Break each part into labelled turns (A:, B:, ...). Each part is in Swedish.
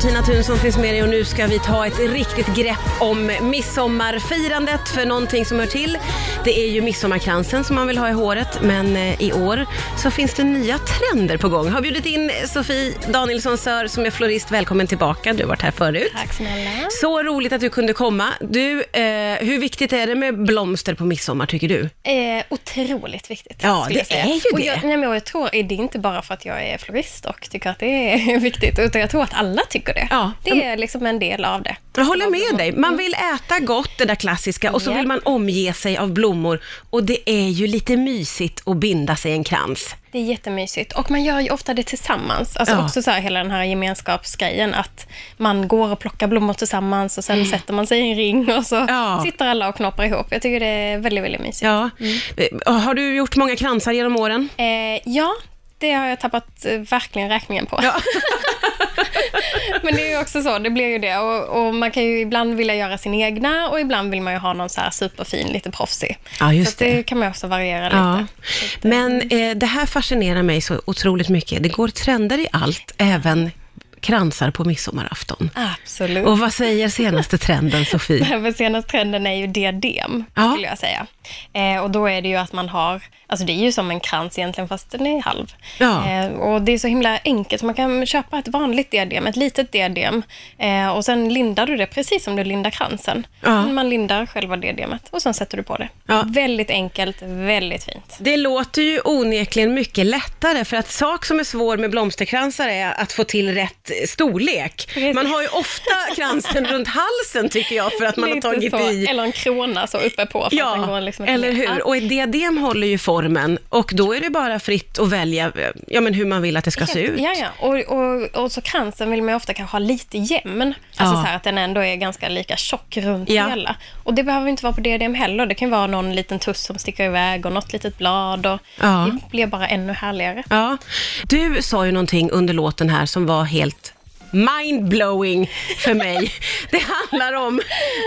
A: Martina Thun som finns med dig och nu ska vi ta ett riktigt grepp om midsommarfirandet för någonting som hör till. Det är ju midsommarkransen som man vill ha i håret men eh, i år så finns det nya trender på gång. Har bjudit in Sofie Danielsson Sör som är florist. Välkommen tillbaka, du har varit här förut.
B: Tack snälla.
A: Så roligt att du kunde komma. Du, eh, hur viktigt är det med blomster på midsommar tycker du?
B: Eh, otroligt viktigt.
A: Ja, det
B: jag
A: är ju det.
B: Jag, nej, men jag tror, det är inte bara för att jag är florist och tycker att det är viktigt, utan jag tror att alla tycker det.
A: Ja.
B: Det är liksom en del av det.
A: Jag håller med dig. Man vill äta gott, det där klassiska, och så
B: Ja.
A: vill man omge sig av blommor. Och det är ju lite mysigt att binda sig en krans.
B: Det är jättemysigt. Och man gör ju ofta det tillsammans. Alltså
A: Ja.
B: också så här, hela den här gemenskapsgrejen, att man går och plockar blommor tillsammans och sen sätter man sig i en ring och så
A: Mm. Ja.
B: sitter alla och knoppar ihop. Jag tycker det är väldigt, väldigt mysigt.
A: Ja. Eh, Har du gjort många kransar genom åren?
B: Eh, ja, det har jag tappat eh, verkligen räkningen på. Men det är ju också så, det blir ju det. Och, och man kan ju ibland vilja göra sin egna och ibland vill man ju ha någon så här superfin, lite proffsig.
A: Ja, just
B: så det.
A: det.
B: kan man ju också variera
A: Ja.
B: lite.
A: Men eh, det här fascinerar mig så otroligt mycket. Det går trender i allt, även kransar på midsommarafton.
B: Absolut.
A: Och vad säger senaste trenden, Sofie?
B: Senaste trenden är ju diadem,
A: Ja.
B: skulle jag säga. Eh, och då är det ju att man har, alltså det är ju som en krans egentligen, fast den är halv.
A: Ja.
B: Eh, och det är så himla enkelt, man kan köpa ett vanligt diadem, ett litet diadem, eh, och sen lindar du det precis som du lindar kransen.
A: Ja.
B: Man lindar själva diademet och sen sätter du på det.
A: Ja.
B: Väldigt enkelt, väldigt fint.
A: Det låter ju onekligen mycket lättare, för att sak som är svår med blomsterkransar är att få till rätt storlek. Man har ju ofta kransen runt halsen tycker jag, för att man har
B: Lite
A: tagit
B: så,
A: i.
B: Eller en krona så uppe på. För att den
A: Ja,
B: går liksom
A: eller
B: ner.
A: hur?
B: Ja.
A: Och ett diadem håller ju formen och då är det bara fritt att välja ja, men hur man vill att det ska se ut.
B: Ja, ja. Och, och, och så kransen vill man ju ofta kanske ha lite jämn. Alltså
A: Ja.
B: så här att den ändå är ganska lika tjock runt
A: Ja.
B: hela. Och det behöver inte vara på diadem heller. Det kan vara någon liten tuss som sticker iväg och något litet blad. Och
A: Ja.
B: Det blir bara ännu härligare.
A: Ja. Du sa ju någonting under låten här som var helt mindblowing för mig. Det handlar om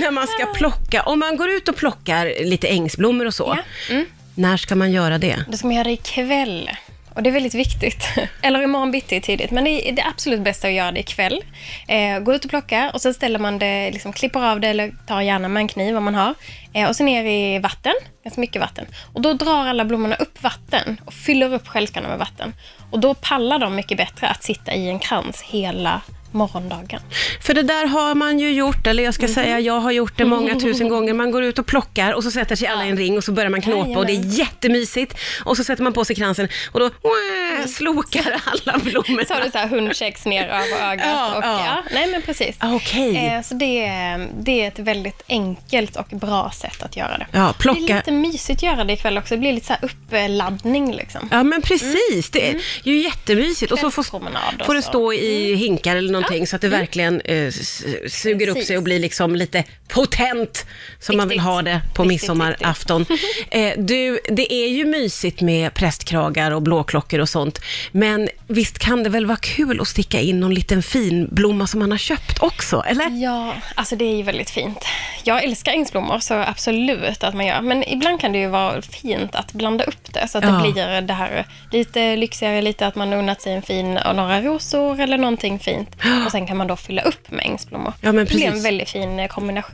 A: när man ska plocka, om man går ut och plockar lite ängsblommor och så.
B: Ja. Mm.
A: När ska man göra det?
B: Det ska man göra ikväll. Och det är väldigt viktigt. Eller imorgon bitti tidigt. Men det är det absolut bästa att göra det ikväll. Eh, gå ut och plocka och sen ställer man det, liksom klipper av det eller tar gärna med en kniv om man har. Eh, och sen ner i vatten, ganska mycket vatten. Och då drar alla blommorna upp vatten och fyller upp stjälkarna med vatten. Och då pallar de mycket bättre att sitta i en krans hela morgondagen.
A: För det där har man ju gjort, eller jag ska
B: Mhm.
A: säga, jag har gjort det många tusen gånger. Man går ut och plockar och så sätter sig alla i en ring och så börjar man knåpa och det är
B: Jajamän.
A: jättemysigt. Och så sätter man på sig kransen och då wah, slokar alla blommorna.
B: Så har du så här hundkex ner över ögat.
A: Ja,
B: och,
A: ja.
B: ja. nej men precis.
A: Ah, Okej.
B: Eh, så det är, det är ett väldigt enkelt och bra sätt att göra det.
A: Ja,
B: Det är
A: plocka.
B: lite mysigt att göra det ikväll också. Det blir lite så uppladdning liksom.
A: Ja, men precis. Det är ju jättemysigt. Och så får, får det stå i hinkar eller någonting så att det verkligen eh, suger upp sig och blir liksom lite potent som man vill ha det på midsommarafton. Eh, du, det är ju mysigt med prästkragar och blåklockor och sånt, men visst kan det väl vara kul att sticka in någon liten fin blomma som man har köpt också, eller?
B: Ja, alltså det är ju väldigt fint. Jag älskar ängsblommor, så absolut att man gör. Men ibland kan det ju vara fint att blanda upp det, så att
A: Ja.
B: det blir det här lite lyxigare, lite att man unnat sig en fin, några rosor eller någonting fint. Och sen kan man då fylla upp med ängsblommor.
A: Ja, men
B: det blir en
A: precis.
B: väldigt fin eh,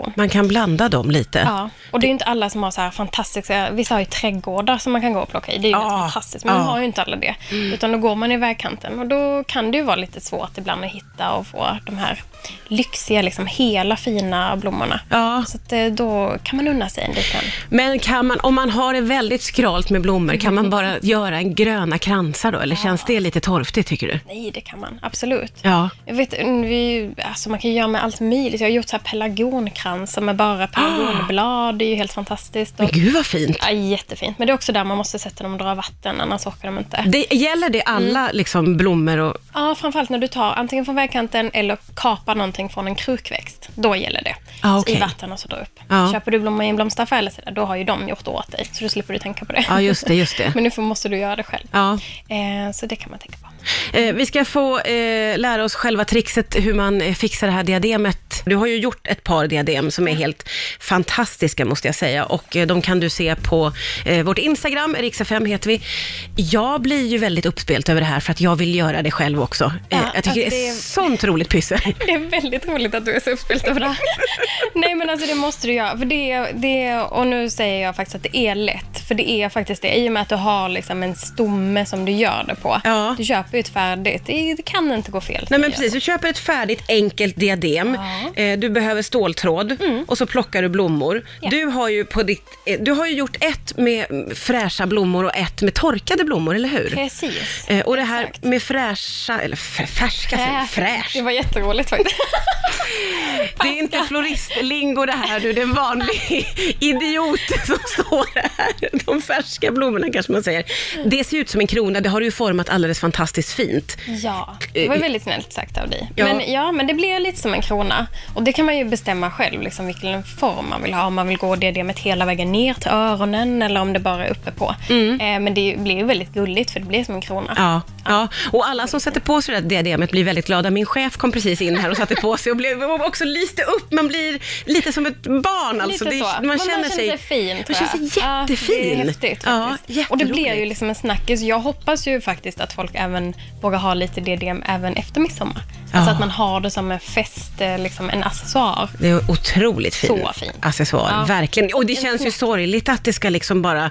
B: kombination.
A: Man kan blanda dem lite.
B: Ja, och det är ju inte alla som har så här fantastiska, vissa har ju trädgårdar som man kan gå och plocka i. Det är ju
A: Ja,
B: fantastiskt, men
A: ja.
B: de har ju inte alla det. Utan då går man i vägkanten och då kan det ju vara lite svårt ibland att hitta och få de här lyxiga, liksom hela fina blommorna.
A: Ja.
B: Så att eh, då kan man unna sig en liten.
A: Men kan man, om man har det väldigt skralt med blommor, kan man bara göra en gröna kransar då? Eller känns det lite torftigt tycker du?
B: Nej, det kan man absolut.
A: Ja.
B: Jag vet, vi, alltså man kan göra med allt möjligt. Jag har gjort så här pelargonkransar med bara pelargonblad. Det är ju helt fantastiskt.
A: Men gud vad fint.
B: ja, jättefint. Men det är också där man måste sätta dem och dra vatten, annars åker de inte.
A: Det, gäller det alla
B: Mm.
A: liksom blommor och...
B: Ja, framförallt när du tar antingen från vägkanten eller kapar någonting från en krukväxt. Då gäller det.
A: Ah, okej.
B: i vatten och så dra upp.
A: Ja.
B: Köper du blommor i en blomsteraffär eller sådär, då har ju de gjort det åt dig, så då slipper du tänka på det.
A: Ja, just det, just det.
B: Men nu måste du göra det själv. Eh, så det kan man tänka på.
A: Eh, vi ska få eh, lära oss själva trixet hur man eh, fixar det här diademet. Du har ju gjort ett par diadem som är helt fantastiska måste jag säga och eh, de kan du se på eh, vårt Instagram, Rix5 heter vi. Jag blir ju väldigt uppspelt över det här för att jag vill göra det själv också. Eh,
B: Ja,
A: jag tycker
B: alltså
A: det är
B: det-
A: sånt roligt pyssel.
B: Det är väldigt roligt att du är så uppspelt över det här. Nej, men alltså det måste du göra. För det, det, och nu säger jag faktiskt att det är lätt. För det är faktiskt det. I och med att du har liksom en stomme som du gör det på.
A: Ja.
B: Du köper ett färdigt. Det, det kan inte gå fel.
A: Nej men precis, du köper ett färdigt enkelt diadem,
B: Ja. Mm.
A: eh, du behöver ståltråd och så plockar du blommor.
B: Ja.
A: Du, har ju på ditt, eh, du har ju gjort ett med mm, fräscha blommor och ett med torkade blommor, eller hur?
B: Precis.
A: Eh, och det här
B: Exakt.
A: med fräscha, eller färska, jag, fräsch.
B: Det var jätteroligt faktiskt.
A: Det är inte floristlingo det här du, det är en vanlig idiot som står här. De färska blommorna kanske man säger. Det ser ut som en krona, det har du ju format alldeles fantastiskt fint.
B: Ja, det var väldigt snällt sagt av dig.
A: Ja.
B: Men, ja, men det blir lite som en krona. Och det kan man ju bestämma själv, liksom, vilken form man vill ha. Om man vill gå diademet hela vägen ner till öronen eller om det bara är uppe på. Eh, men det blir ju väldigt gulligt för det blir som en krona.
A: Ja, ja, och alla som sätter på sig det där diademet blir väldigt glada. Min chef kom precis in här och satte på sig och, blev, också lyste upp. Man blir lite som ett barn alltså.
B: Lite
A: Det-. Man,
B: Men
A: känner sig,
B: fin.
A: man känner sig
B: Ja,
A: jättefin.
B: det är häftigt
A: Ja,
B: och det blir ju liksom en snackis. Jag hoppas ju faktiskt att folk även vågar ha lite diadem även efter midsommar. Alltså
A: Ja.
B: att man har det som en fest, eh, liksom en accessoar.
A: Det är otroligt fin
B: Så fin.
A: accessoar,
B: Ja.
A: verkligen. Och det känns ju sorgligt att det ska liksom bara,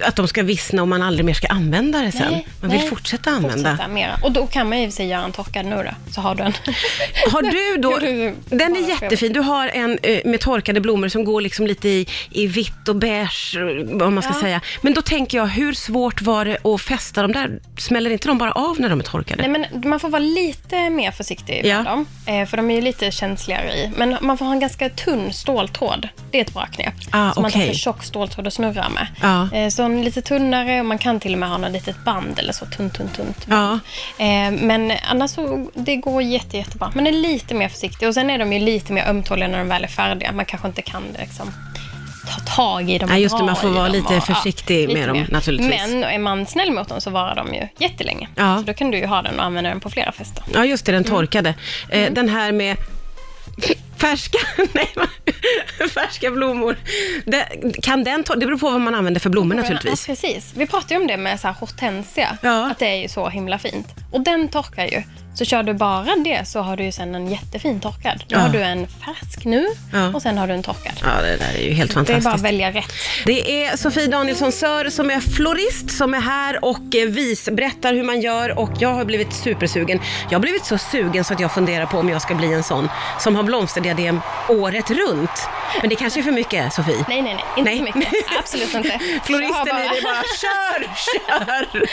A: att de ska vissna och man aldrig mer ska använda det sen. man vill
B: nej.
A: fortsätta använda.
B: Fortsätta mera. Och då kan man ju sig göra en torkad nu då, så har du en.
A: Har du då, den är jättefin, du har en eh, med torkade blommor som går liksom lite i, i vitt och beige, eh, om man ska
B: Ja.
A: säga. Men då tänker jag, hur svårt var det att fästa dem där? Smäller inte de bara av när de är torkade?
B: Nej, men man får vara lite mer försiktig
A: Ja.
B: med dem, eh, för de är ju lite känsligare i. Men man får ha en ganska tunn ståltråd. Det är ett bra knep.
A: Ah,
B: så man tar
A: okej.
B: för tjock ståltråd att snurra med.
A: Ja.
B: Eh, så en lite tunnare och man kan till och med ha något litet band eller så, tunt, tunt, tunt.
A: Ja.
B: Eh, men annars så, det går jätte, jättebra. Man är lite mer försiktig och sen är de ju lite mer ömtåliga när de väl är färdiga. Man kanske inte kan liksom ta tag i dem
A: Nej, just det, man får vara lite
B: och,
A: försiktig
B: lite
A: med dem,
B: mer.
A: naturligtvis.
B: Men är man snäll mot dem så varar de ju jättelänge.
A: Ja.
B: Så då kan du ju ha den och använda den på flera fester.
A: Ja, just det, den
B: Mm.
A: torkade. Eh, Den här med färska, nej, färska blommor. Det, kan den det beror på vad man använder för blommor naturligtvis.
B: Ja, precis. Vi pratade ju om det med så här hortensia,
A: Ja.
B: att det är ju så himla fint. Och den torkar ju. Så kör du bara det så har du ju sen en jättefin torkad. Då
A: Ja.
B: har du en färsk nu
A: Ja.
B: och sen har du en torkad.
A: Ja, det där är ju helt
B: Det är bara
A: fantastiskt.
B: att välja rätt.
A: Det är Sofie Danielsson Sör som är florist som är här och eh, vis, berättar hur man gör och jag har blivit supersugen. Jag har blivit så sugen så att jag funderar på om jag ska bli en sån som har blomsterdiadem året runt. Men det kanske är för mycket, Sofie?
B: Nej, nej, nej. Inte
A: Nej.
B: så mycket. Absolut inte.
A: Floristen
B: har
A: i dig bara, kör, kör!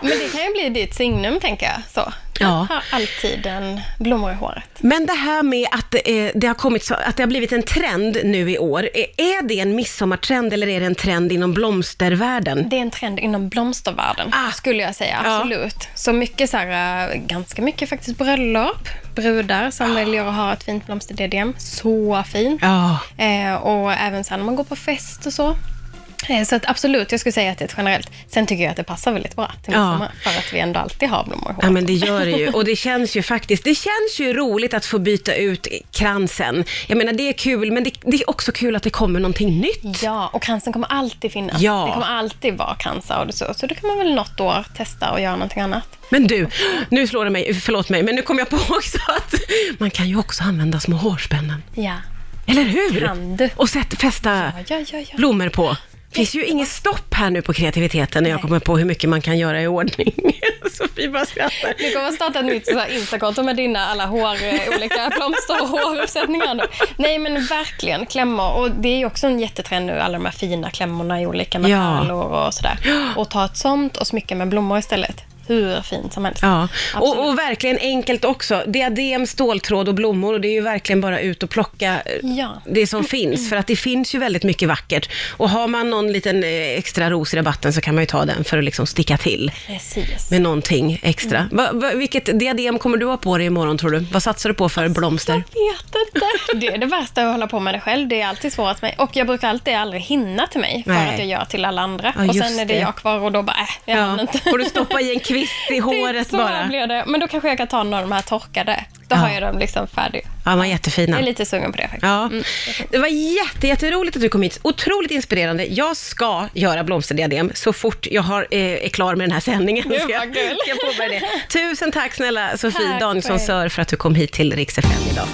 B: Men det kan ju bli ditt signum, tänker jag. Så.
A: Ja.
B: Ha alltid en blommor i håret.
A: Men det här med att eh, det, har kommit så, att det har blivit en trend nu i år, eh, är det en midsommartrend eller är det en trend inom blomstervärlden?
B: Det är en trend inom blomstervärlden,
A: Ah.
B: skulle jag säga.
A: Ja.
B: Absolut. Så mycket så här, äh, ganska mycket faktiskt bröllop. Brudar som väljer att ha ett fint blomsterdiadem. Så fint.
A: Ja.
B: Eh, och även sen när man går på fest och så. Eh, så att absolut, jag skulle säga att det är ett generellt. Sen tycker jag att det passar väldigt bra till
A: Ja.
B: midsommar. För att vi ändå alltid har blommor i håret.
A: Ja men det gör det ju och det känns ju faktiskt, det känns ju roligt att få byta ut kransen. Jag menar det är kul men det, det är också kul att det kommer någonting nytt.
B: Ja, och kransen kommer alltid finnas.
A: Ja.
B: Det kommer alltid vara kransar och så. Så då kan man väl något år testa och göra någonting annat.
A: Men du, nu slår det mig, förlåt mig, men nu kom jag på också att man kan ju också använda små hårspännen.
B: Ja.
A: Eller hur?
B: Kan du?
A: Och sätt, fästa
B: Ja, ja, ja.
A: blommor på. Det finns ju inget stopp här nu på kreativiteten när jag kommer på hur mycket man kan göra i ordning. Sofie bara skrattar.
B: Du kommer starta ett nytt Instakonto med dina alla hår, eh, olika blomster och håruppsättningar nu. Nej men verkligen, klämmor. Och det är ju också en jättetrend nu, alla de här fina klämmorna i olika
A: Ja.
B: metallor och sådär. Och ta ett sånt och smycka med blommor istället. Hur fint som helst.
A: Ja, och, och verkligen enkelt också. Diadem, ståltråd och blommor och det är ju verkligen bara ut och plocka eh,
B: Ja.
A: det som finns. För att det finns ju väldigt mycket vackert. Och har man någon liten eh, extra ros i rabatten så kan man ju ta den för att liksom sticka till
B: Precis.
A: med någonting extra.
B: Mm.
A: Va, va, vilket diadem kommer du ha på dig imorgon tror du? Vad satsar du på för blomster?
B: Jag vet inte. Det är det värsta att hålla på med det själv. Det är alltid svårt för mig. Och jag brukar alltid aldrig hinna till mig för
A: Nej.
B: att jag gör till alla andra.
A: Ja,
B: och sen är det,
A: det.
B: jag kvar och då bara, äh, jag
A: Ja.
B: inte.
A: Får du stoppa i en kvist i håret
B: så
A: bara?
B: blir det. Men då kanske jag kan ta några av de här torkade. Då
A: Ja.
B: har jag dem liksom färdiga.
A: Ja, de var jättefina.
B: Jag är lite sugen på det faktiskt.
A: Ja,
B: Mm.
A: det var jätte, jätteroligt att du kom hit. Otroligt inspirerande. Jag ska göra blomsterdiadem så fort jag har, eh, är klar med den här sändningen.
B: Gud,
A: Ska jag, ska jag påbörja det. Tusen tack snälla Sofie
B: Tack
A: Danielsson. Sör för att du kom hit till Rix FM idag.